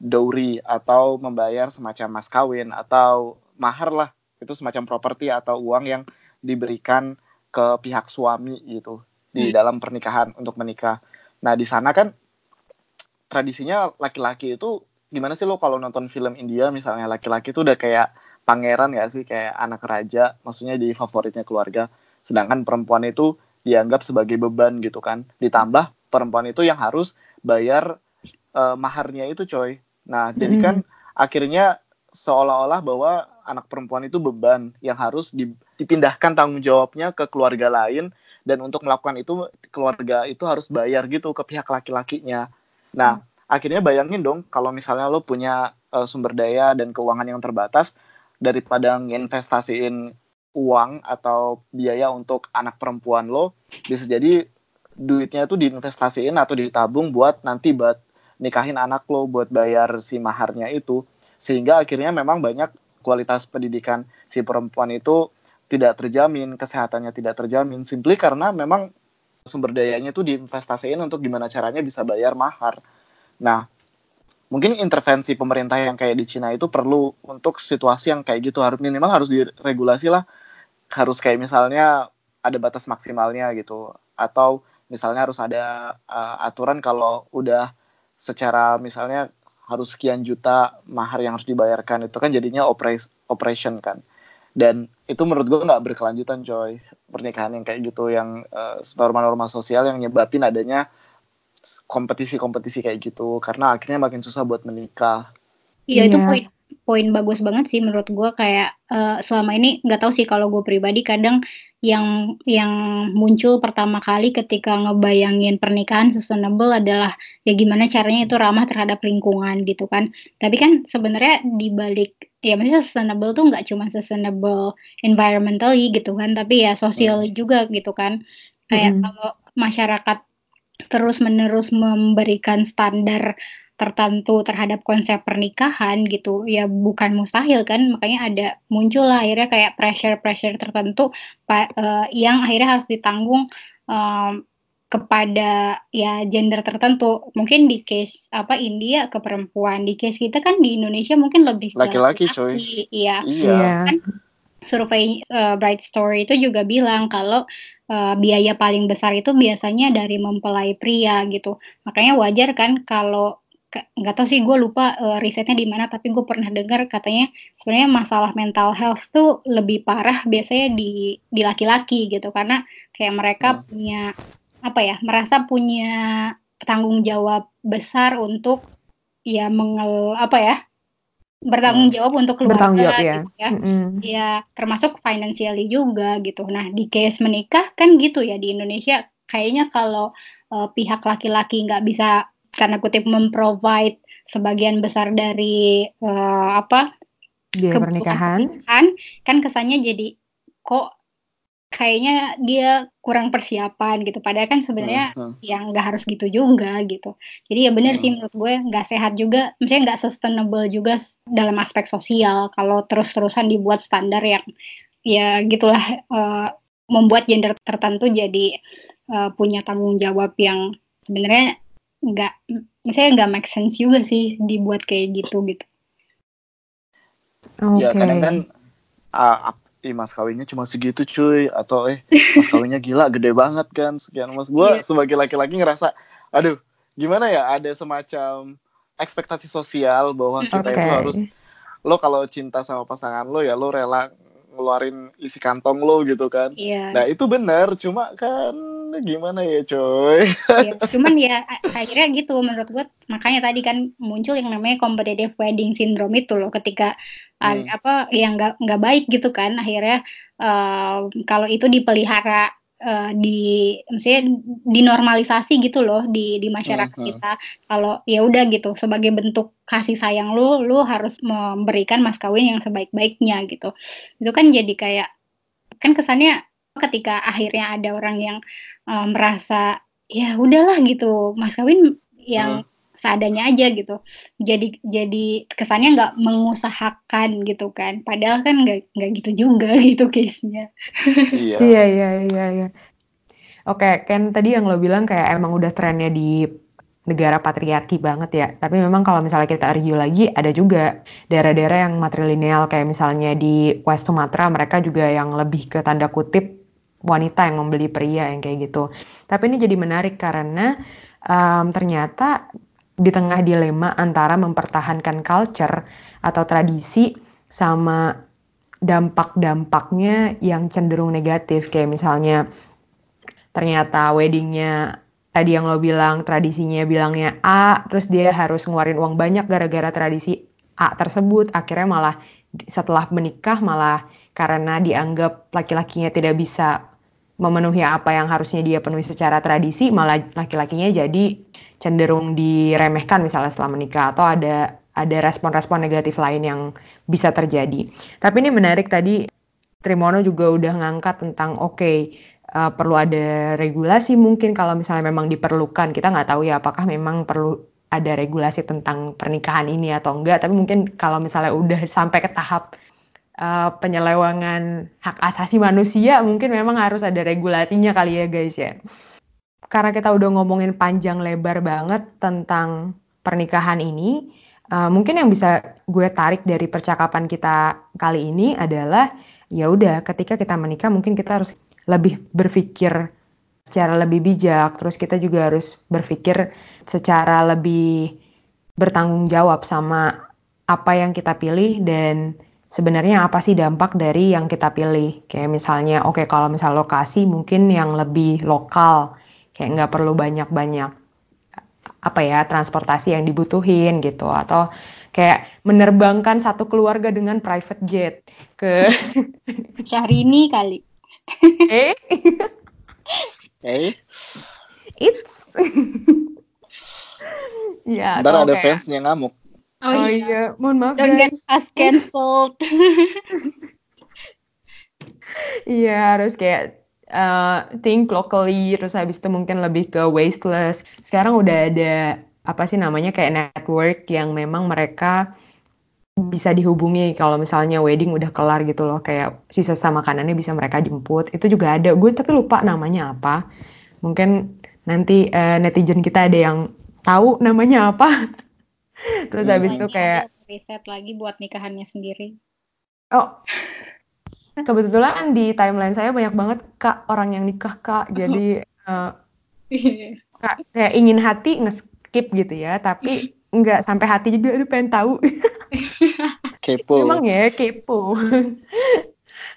dowry atau membayar semacam mas kawin atau mahar lah itu semacam properti atau uang yang diberikan ke pihak suami gitu di hmm. dalam pernikahan untuk menikah. Nah di sana kan tradisinya laki-laki itu gimana sih lo kalau nonton film India misalnya laki-laki itu udah kayak pangeran ya sih? Kayak anak raja maksudnya di favoritnya keluarga. Sedangkan perempuan itu dianggap sebagai beban gitu kan. Ditambah perempuan itu yang harus bayar uh, maharnya itu coy. Nah, jadi kan akhirnya seolah-olah bahwa anak perempuan itu beban yang harus dipindahkan tanggung jawabnya ke keluarga lain dan untuk melakukan itu keluarga itu harus bayar gitu ke pihak laki-lakinya. Nah, hmm. akhirnya bayangin dong kalau misalnya lo punya uh, sumber daya dan keuangan yang terbatas daripada nginvestasiin uang atau biaya untuk anak perempuan lo bisa jadi duitnya itu diinvestasiin atau ditabung buat nanti buat nikahin anak lo buat bayar si maharnya itu sehingga akhirnya memang banyak kualitas pendidikan si perempuan itu tidak terjamin, kesehatannya tidak terjamin, simply karena memang sumber dayanya itu diinvestasiin untuk gimana caranya bisa bayar mahar. Nah, mungkin intervensi pemerintah yang kayak di Cina itu perlu untuk situasi yang kayak gitu. Harus minimal harus diregulasi lah. Harus kayak misalnya ada batas maksimalnya gitu. Atau misalnya harus ada uh, aturan kalau udah secara misalnya harus sekian juta mahar yang harus dibayarkan itu kan jadinya operation kan. Dan itu menurut gue nggak berkelanjutan coy pernikahan yang kayak gitu yang uh, norma-norma sosial yang nyebabin adanya kompetisi-kompetisi kayak gitu karena akhirnya makin susah buat menikah. Iya, yeah. itu poin poin bagus banget sih menurut gue kayak uh, selama ini nggak tahu sih kalau gue pribadi kadang yang yang muncul pertama kali ketika ngebayangin pernikahan sustainable adalah ya gimana caranya itu ramah terhadap lingkungan gitu kan tapi kan sebenarnya di balik ya maksudnya sustainable tuh nggak cuma sustainable environmentally gitu kan tapi ya sosial hmm. juga gitu kan kayak hmm. kalau masyarakat terus-menerus memberikan standar tertentu terhadap konsep pernikahan gitu ya bukan mustahil kan makanya ada muncul lah akhirnya kayak pressure-pressure tertentu uh, yang akhirnya harus ditanggung um, kepada ya gender tertentu. Mungkin di case apa India ke perempuan. Di case kita kan di Indonesia mungkin lebih laki-laki coy. Iya. Iya. Kan survei uh, Bright Story itu juga bilang kalau uh, biaya paling besar itu biasanya dari mempelai pria gitu. Makanya wajar kan kalau nggak tahu sih gue lupa uh, risetnya di mana tapi gue pernah dengar katanya sebenarnya masalah mental health tuh lebih parah biasanya di di laki-laki gitu. Karena kayak mereka hmm. punya apa ya merasa punya tanggung jawab besar untuk ya mengel apa ya bertanggung hmm. jawab untuk keluarga jawab, ya. gitu ya. Mm-hmm. Ya, termasuk financially juga gitu. Nah, di case menikah kan gitu ya di Indonesia kayaknya kalau uh, pihak laki-laki nggak bisa karena kutip memprovide sebagian besar dari uh, apa biaya pernikahan kan kesannya jadi kok kayaknya dia kurang persiapan gitu. Padahal kan sebenarnya uh, uh. yang nggak harus gitu juga gitu. Jadi ya benar uh. sih menurut gue nggak sehat juga, misalnya nggak sustainable juga dalam aspek sosial kalau terus-terusan dibuat standar yang ya gitulah uh, membuat gender tertentu jadi uh, punya tanggung jawab yang sebenarnya nggak, misalnya nggak make sense juga sih dibuat kayak gitu gitu. Okay. Ya kadang kan uh, ih mas kawinnya cuma segitu cuy atau eh mas kawinnya gila gede banget kan sekian mas gue yeah. sebagai laki-laki ngerasa aduh gimana ya ada semacam ekspektasi sosial bahwa kita okay. itu harus lo kalau cinta sama pasangan lo ya lo rela ngeluarin isi kantong lo gitu kan. Iya. Nah itu benar, cuma kan gimana ya coy. Iya, cuman ya akhirnya gitu menurut gue makanya tadi kan muncul yang namanya competitive wedding syndrome itu loh ketika hmm. apa yang nggak nggak baik gitu kan akhirnya uh, kalau itu dipelihara uh, di maksudnya dinormalisasi gitu loh di di masyarakat uh -huh. kita kalau ya udah gitu sebagai bentuk kasih sayang lu lu harus memberikan mas kawin yang sebaik-baiknya gitu itu kan jadi kayak kan kesannya ketika akhirnya ada orang yang uh, merasa ya udahlah gitu. Mas kawin yang uh seadanya aja gitu. Jadi jadi kesannya nggak mengusahakan gitu kan. Padahal kan nggak nggak gitu juga gitu case nya iya iya iya iya. Ya. oke Ken tadi yang lo bilang kayak emang udah trennya di negara patriarki banget ya. Tapi memang kalau misalnya kita review lagi, ada juga daerah-daerah yang matrilineal. Kayak misalnya di West Sumatra mereka juga yang lebih ke tanda kutip wanita yang membeli pria yang kayak gitu. Tapi ini jadi menarik karena um, ternyata di tengah dilema antara mempertahankan culture atau tradisi sama dampak-dampaknya yang cenderung negatif kayak misalnya ternyata weddingnya tadi yang lo bilang tradisinya bilangnya A terus dia harus ngeluarin uang banyak gara-gara tradisi A tersebut akhirnya malah setelah menikah malah karena dianggap laki-lakinya tidak bisa memenuhi apa yang harusnya dia penuhi secara tradisi malah laki-lakinya jadi cenderung diremehkan misalnya setelah menikah atau ada ada respon-respon negatif lain yang bisa terjadi. Tapi ini menarik tadi Trimono juga udah ngangkat tentang oke okay, uh, perlu ada regulasi mungkin kalau misalnya memang diperlukan kita nggak tahu ya apakah memang perlu ada regulasi tentang pernikahan ini atau enggak tapi mungkin kalau misalnya udah sampai ke tahap uh, penyelewangan hak asasi manusia mungkin memang harus ada regulasinya kali ya guys ya. Karena kita udah ngomongin panjang lebar banget tentang pernikahan ini, uh, mungkin yang bisa gue tarik dari percakapan kita kali ini adalah ya udah ketika kita menikah mungkin kita harus lebih berpikir secara lebih bijak, terus kita juga harus berpikir secara lebih bertanggung jawab sama apa yang kita pilih dan sebenarnya apa sih dampak dari yang kita pilih. Kayak misalnya, oke okay, kalau misal lokasi mungkin yang lebih lokal, kayak nggak perlu banyak-banyak apa ya transportasi yang dibutuhin gitu atau kayak menerbangkan satu keluarga dengan private jet ke Syahrini kali. eh Eh? It's. ya. Ntar ada kayak... fansnya ngamuk. Oh, oh iya. iya, mohon maaf Don't guys. get us cancelled. Iya, harus kayak uh, think locally, terus habis itu mungkin lebih ke wasteless. Sekarang udah ada apa sih namanya kayak network yang memang mereka bisa dihubungi kalau misalnya wedding udah kelar gitu loh kayak sisa sama makanannya bisa mereka jemput itu juga ada gue tapi lupa namanya apa mungkin nanti uh, netizen kita ada yang tahu namanya apa terus hmm. habis itu kayak riset lagi buat nikahannya sendiri. Oh. Kebetulan di timeline saya banyak banget kak orang yang nikah kak. Jadi uh, kak, kayak ingin hati nge-skip gitu ya tapi nggak sampai hati juga aduh pengen tahu. Kepo. Emang ya kepo.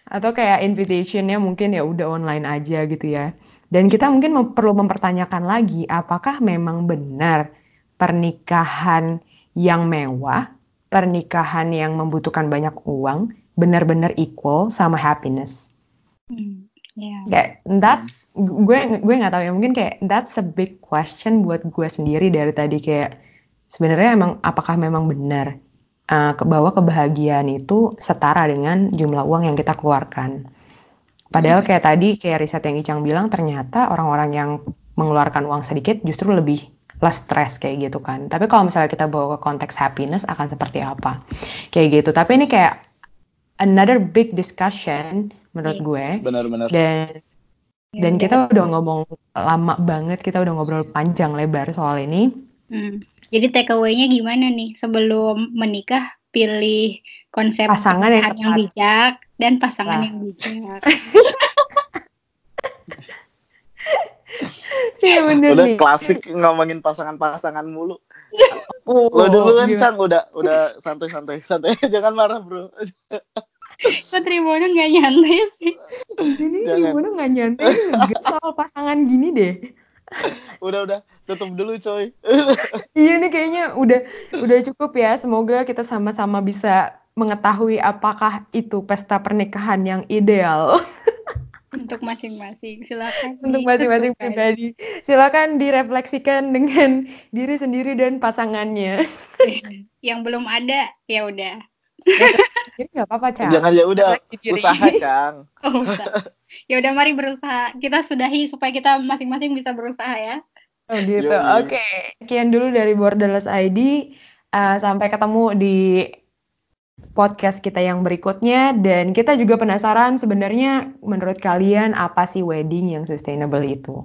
Atau kayak invitationnya mungkin ya udah online aja gitu ya. Dan kita mungkin mem perlu mempertanyakan lagi apakah memang benar pernikahan yang mewah pernikahan yang membutuhkan banyak uang benar-benar equal sama happiness hmm, yeah. kayak that's gue gue nggak tahu ya mungkin kayak that's a big question buat gue sendiri dari tadi kayak sebenarnya emang apakah memang benar uh, bahwa kebahagiaan itu setara dengan jumlah uang yang kita keluarkan. Padahal kayak tadi kayak riset yang Icang bilang ternyata orang-orang yang mengeluarkan uang sedikit justru lebih less stress kayak gitu kan. Tapi kalau misalnya kita bawa ke konteks happiness akan seperti apa? Kayak gitu. Tapi ini kayak another big discussion menurut iya. gue. Benar-benar. Dan ya, dan kita udah ngomong lama banget, kita udah ngobrol panjang lebar soal ini. Hmm. Jadi takeaway-nya gimana nih sebelum menikah pilih konsep pasangan yang, yang bijak dan pasangan nah. yang bijak. Iya bener udah nih. klasik ngomongin pasangan-pasangan mulu. Oh, Lo dulu kan Cang udah udah santai-santai santai jangan marah bro. Kok Tribono gak nyantai sih? Ini Tribono gak nyantai soal pasangan gini deh udah udah tutup dulu coy iya nih kayaknya udah udah cukup ya semoga kita sama-sama bisa mengetahui apakah itu pesta pernikahan yang ideal untuk masing-masing. Silakan untuk masing-masing pribadi. Silakan direfleksikan dengan diri sendiri dan pasangannya. Yang belum ada ya udah. Jadi nggak apa-apa cang. Jangan ya udah. usaha cang. Oh, ya udah mari berusaha. Kita sudahi supaya kita masing-masing bisa berusaha ya. Oh gitu. Oke. Okay. sekian dulu dari Borderless ID uh, sampai ketemu di podcast kita yang berikutnya. Dan kita juga penasaran sebenarnya menurut kalian apa sih wedding yang sustainable itu